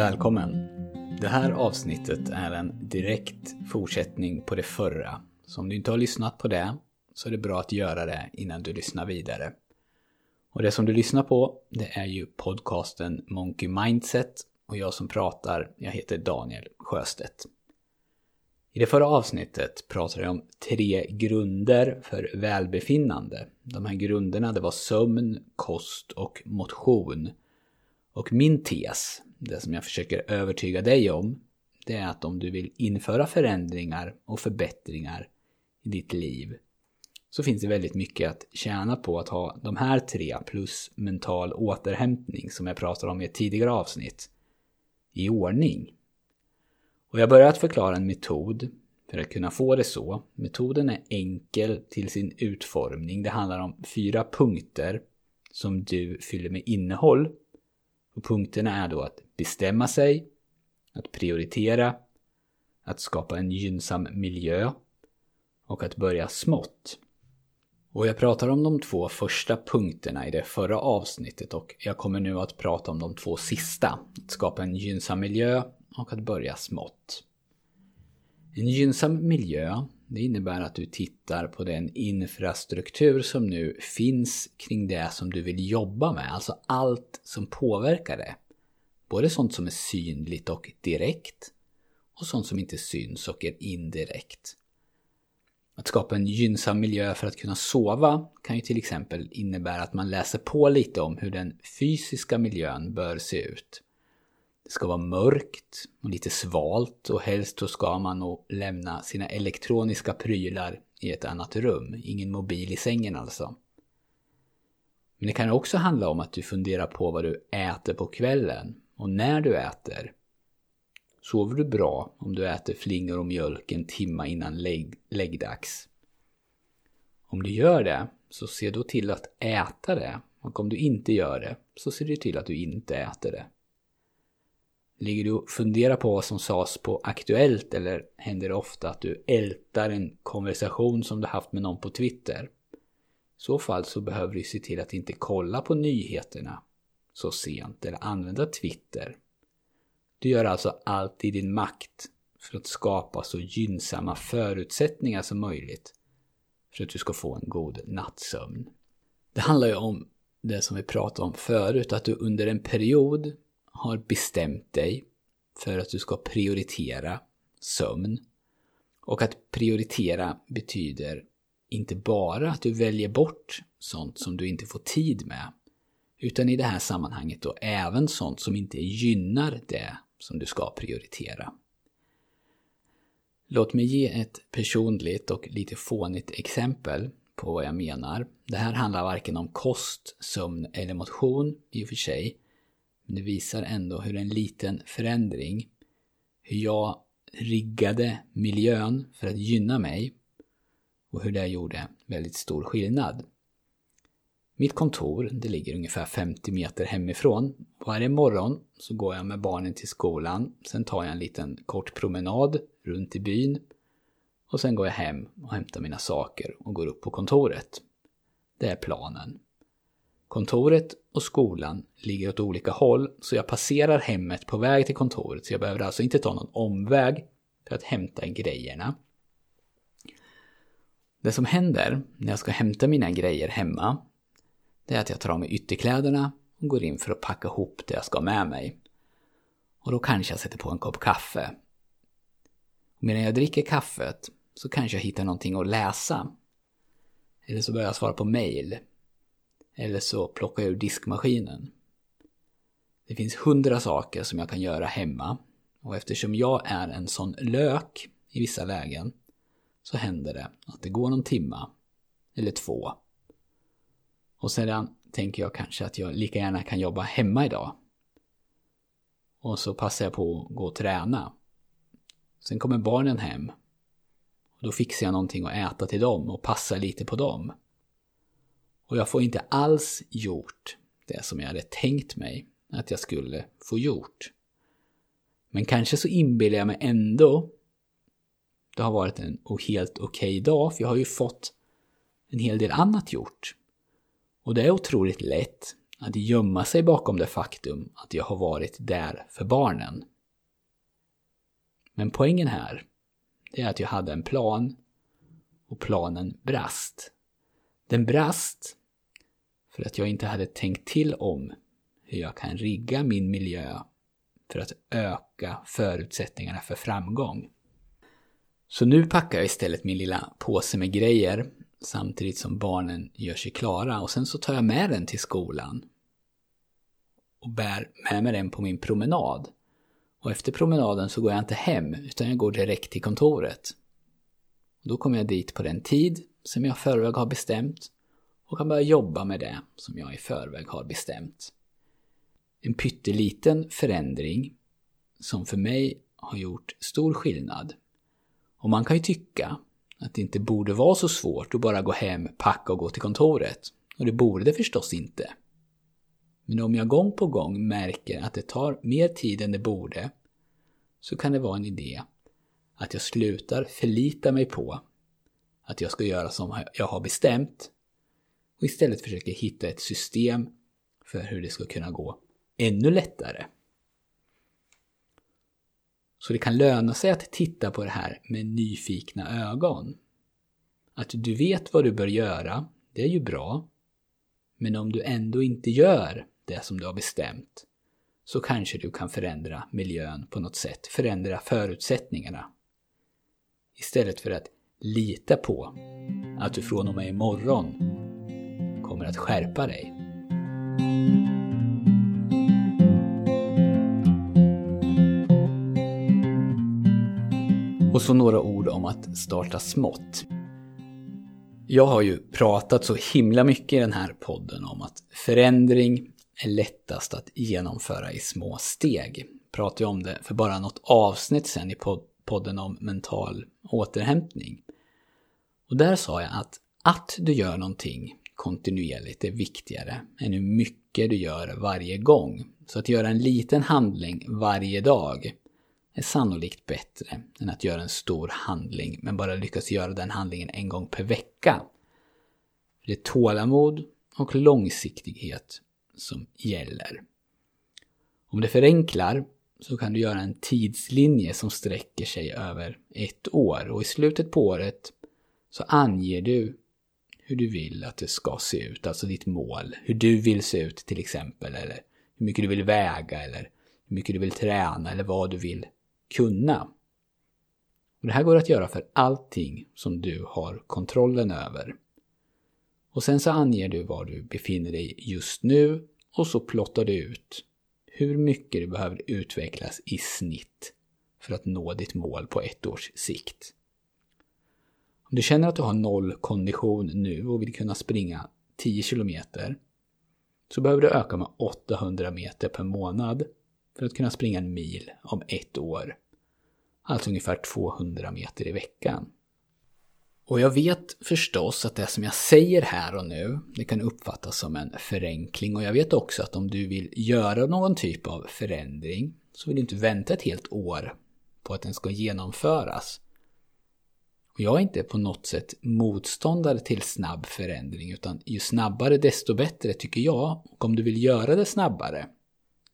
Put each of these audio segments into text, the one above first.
Välkommen! Det här avsnittet är en direkt fortsättning på det förra. Så om du inte har lyssnat på det så är det bra att göra det innan du lyssnar vidare. Och det som du lyssnar på, det är ju podcasten Monkey Mindset och jag som pratar, jag heter Daniel Sjöstedt. I det förra avsnittet pratade jag om tre grunder för välbefinnande. De här grunderna det var sömn, kost och motion. Och min tes, det som jag försöker övertyga dig om, det är att om du vill införa förändringar och förbättringar i ditt liv så finns det väldigt mycket att tjäna på att ha de här tre plus mental återhämtning som jag pratade om i ett tidigare avsnitt i ordning. Och jag börjar att förklara en metod för att kunna få det så. Metoden är enkel till sin utformning. Det handlar om fyra punkter som du fyller med innehåll. Och punkterna är då att bestämma sig, att prioritera, att skapa en gynnsam miljö och att börja smått. Och jag pratar om de två första punkterna i det förra avsnittet och jag kommer nu att prata om de två sista. Att skapa en gynnsam miljö och att börja smått. En gynnsam miljö, det innebär att du tittar på den infrastruktur som nu finns kring det som du vill jobba med, alltså allt som påverkar det. Både sånt som är synligt och direkt och sånt som inte syns och är indirekt. Att skapa en gynnsam miljö för att kunna sova kan ju till exempel innebära att man läser på lite om hur den fysiska miljön bör se ut. Det ska vara mörkt och lite svalt och helst så ska man nog lämna sina elektroniska prylar i ett annat rum. Ingen mobil i sängen alltså. Men det kan också handla om att du funderar på vad du äter på kvällen och när du äter. Sover du bra om du äter flingor och mjölk en timma innan lägg, läggdags? Om du gör det, så se då till att äta det. Och om du inte gör det, så ser du till att du inte äter det. Ligger du och funderar på vad som sades på Aktuellt eller händer det ofta att du ältar en konversation som du haft med någon på Twitter? I så fall så behöver du se till att inte kolla på nyheterna så sent eller använda Twitter. Du gör alltså allt i din makt för att skapa så gynnsamma förutsättningar som möjligt för att du ska få en god nattsömn. Det handlar ju om det som vi pratade om förut, att du under en period har bestämt dig för att du ska prioritera sömn. Och att prioritera betyder inte bara att du väljer bort sånt som du inte får tid med, utan i det här sammanhanget då även sånt som inte gynnar det som du ska prioritera. Låt mig ge ett personligt och lite fånigt exempel på vad jag menar. Det här handlar varken om kost, sömn eller motion i och för sig, men det visar ändå hur en liten förändring, hur jag riggade miljön för att gynna mig och hur det gjorde väldigt stor skillnad. Mitt kontor, det ligger ungefär 50 meter hemifrån. Varje morgon så går jag med barnen till skolan, sen tar jag en liten kort promenad runt i byn och sen går jag hem och hämtar mina saker och går upp på kontoret. Det är planen. Kontoret och skolan ligger åt olika håll så jag passerar hemmet på väg till kontoret så jag behöver alltså inte ta någon omväg för att hämta grejerna. Det som händer när jag ska hämta mina grejer hemma det är att jag tar av mig ytterkläderna och går in för att packa ihop det jag ska ha med mig. Och då kanske jag sätter på en kopp kaffe. Och medan jag dricker kaffet så kanske jag hittar någonting att läsa. Eller så börjar jag svara på mail. Eller så plockar jag ur diskmaskinen. Det finns hundra saker som jag kan göra hemma. Och eftersom jag är en sån lök i vissa lägen så händer det att det går någon timma eller två och sedan tänker jag kanske att jag lika gärna kan jobba hemma idag. Och så passar jag på att gå och träna. Sen kommer barnen hem. Och då fixar jag någonting att äta till dem och passar lite på dem. Och jag får inte alls gjort det som jag hade tänkt mig att jag skulle få gjort. Men kanske så inbillar jag mig ändå det har varit en helt okej okay dag, för jag har ju fått en hel del annat gjort. Och det är otroligt lätt att gömma sig bakom det faktum att jag har varit där för barnen. Men poängen här, det är att jag hade en plan och planen brast. Den brast för att jag inte hade tänkt till om hur jag kan rigga min miljö för att öka förutsättningarna för framgång. Så nu packar jag istället min lilla påse med grejer samtidigt som barnen gör sig klara och sen så tar jag med den till skolan och bär med mig den på min promenad. Och efter promenaden så går jag inte hem utan jag går direkt till kontoret. Då kommer jag dit på den tid som jag i förväg har bestämt och kan börja jobba med det som jag i förväg har bestämt. En pytteliten förändring som för mig har gjort stor skillnad. Och man kan ju tycka att det inte borde vara så svårt att bara gå hem, packa och gå till kontoret. Och det borde det förstås inte. Men om jag gång på gång märker att det tar mer tid än det borde så kan det vara en idé att jag slutar förlita mig på att jag ska göra som jag har bestämt och istället försöker hitta ett system för hur det ska kunna gå ännu lättare. Så det kan löna sig att titta på det här med nyfikna ögon. Att du vet vad du bör göra, det är ju bra. Men om du ändå inte gör det som du har bestämt så kanske du kan förändra miljön på något sätt, förändra förutsättningarna. Istället för att lita på att du från och med imorgon kommer att skärpa dig. Och så några ord om att starta smått. Jag har ju pratat så himla mycket i den här podden om att förändring är lättast att genomföra i små steg. Pratade jag om det för bara något avsnitt sen i podden om mental återhämtning. Och där sa jag att att du gör någonting kontinuerligt är viktigare än hur mycket du gör varje gång. Så att göra en liten handling varje dag är sannolikt bättre än att göra en stor handling men bara lyckas göra den handlingen en gång per vecka. Det är tålamod och långsiktighet som gäller. Om det förenklar så kan du göra en tidslinje som sträcker sig över ett år och i slutet på året så anger du hur du vill att det ska se ut, alltså ditt mål. Hur du vill se ut till exempel, eller hur mycket du vill väga, eller hur mycket du vill träna, eller vad du vill kunna. Och det här går att göra för allting som du har kontrollen över. Och sen så anger du var du befinner dig just nu och så plottar du ut hur mycket du behöver utvecklas i snitt för att nå ditt mål på ett års sikt. Om du känner att du har noll kondition nu och vill kunna springa 10 kilometer så behöver du öka med 800 meter per månad för att kunna springa en mil om ett år. Alltså ungefär 200 meter i veckan. Och jag vet förstås att det som jag säger här och nu, det kan uppfattas som en förenkling. Och jag vet också att om du vill göra någon typ av förändring så vill du inte vänta ett helt år på att den ska genomföras. Och jag är inte på något sätt motståndare till snabb förändring, utan ju snabbare desto bättre tycker jag. Och om du vill göra det snabbare,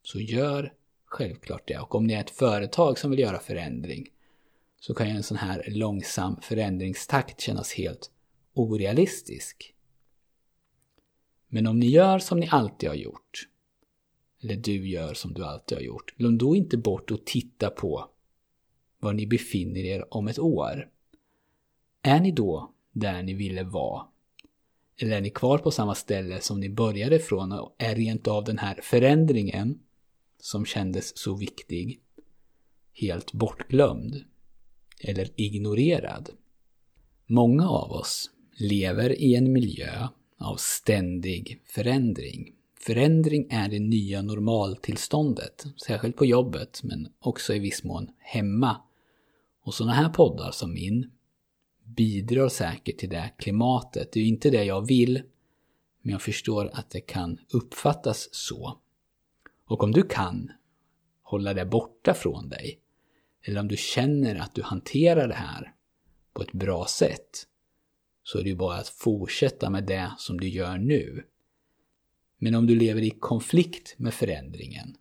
så gör självklart det. Och om ni är ett företag som vill göra förändring, så kan ju en sån här långsam förändringstakt kännas helt orealistisk. Men om ni gör som ni alltid har gjort, eller du gör som du alltid har gjort, glöm då inte bort att titta på var ni befinner er om ett år. Är ni då där ni ville vara? Eller är ni kvar på samma ställe som ni började ifrån och är rent av den här förändringen som kändes så viktig helt bortglömd? eller ignorerad. Många av oss lever i en miljö av ständig förändring. Förändring är det nya normaltillståndet, särskilt på jobbet men också i viss mån hemma. Och sådana här poddar som min bidrar säkert till det klimatet. Det är ju inte det jag vill, men jag förstår att det kan uppfattas så. Och om du kan hålla det borta från dig, eller om du känner att du hanterar det här på ett bra sätt, så är det ju bara att fortsätta med det som du gör nu. Men om du lever i konflikt med förändringen,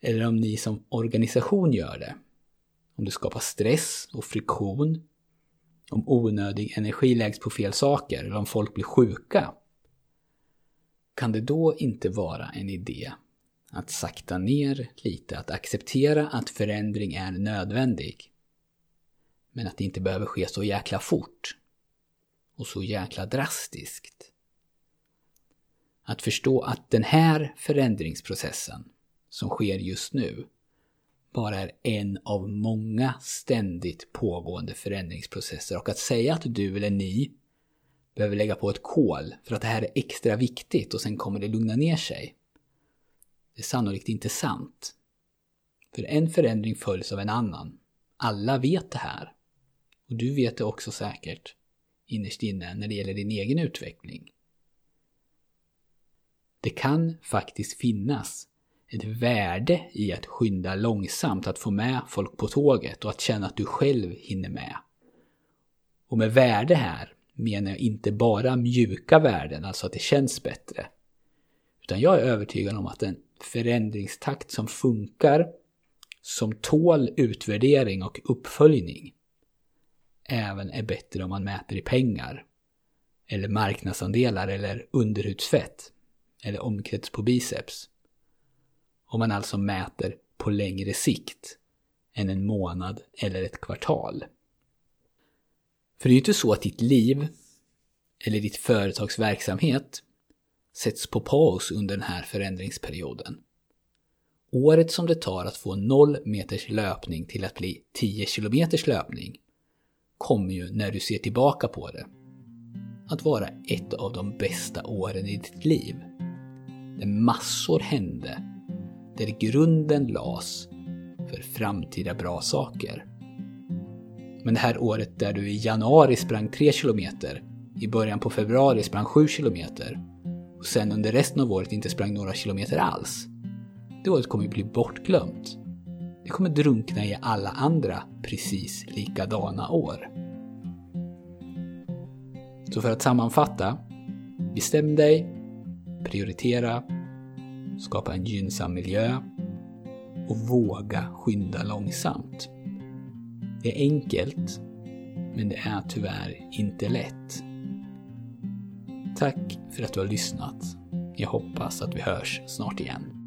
eller om ni som organisation gör det, om du skapar stress och friktion, om onödig energi läggs på fel saker eller om folk blir sjuka, kan det då inte vara en idé att sakta ner lite, att acceptera att förändring är nödvändig. Men att det inte behöver ske så jäkla fort. Och så jäkla drastiskt. Att förstå att den här förändringsprocessen som sker just nu bara är en av många ständigt pågående förändringsprocesser och att säga att du eller ni behöver lägga på ett kol för att det här är extra viktigt och sen kommer det lugna ner sig. Är sannolikt inte sant. För en förändring följs av en annan. Alla vet det här. Och du vet det också säkert innerst inne när det gäller din egen utveckling. Det kan faktiskt finnas ett värde i att skynda långsamt, att få med folk på tåget och att känna att du själv hinner med. Och med värde här menar jag inte bara mjuka värden, alltså att det känns bättre. Utan jag är övertygad om att en förändringstakt som funkar, som tål utvärdering och uppföljning, även är bättre om man mäter i pengar, eller marknadsandelar eller underhudsfett, eller omkrets på biceps. Om man alltså mäter på längre sikt än en månad eller ett kvartal. För det är ju inte så att ditt liv eller ditt företags verksamhet sätts på paus under den här förändringsperioden. Året som det tar att få 0 meters löpning till att bli 10 kilometers löpning kommer ju när du ser tillbaka på det att vara ett av de bästa åren i ditt liv. Där massor hände, där grunden lades för framtida bra saker. Men det här året där du i januari sprang 3 kilometer, i början på februari sprang 7 kilometer och sen under resten av året inte sprang några kilometer alls. Det året kommer ju bli bortglömt. Det kommer drunkna i alla andra precis likadana år. Så för att sammanfatta. Bestäm dig, prioritera, skapa en gynnsam miljö och våga skynda långsamt. Det är enkelt, men det är tyvärr inte lätt. Tack för att du har lyssnat. Jag hoppas att vi hörs snart igen.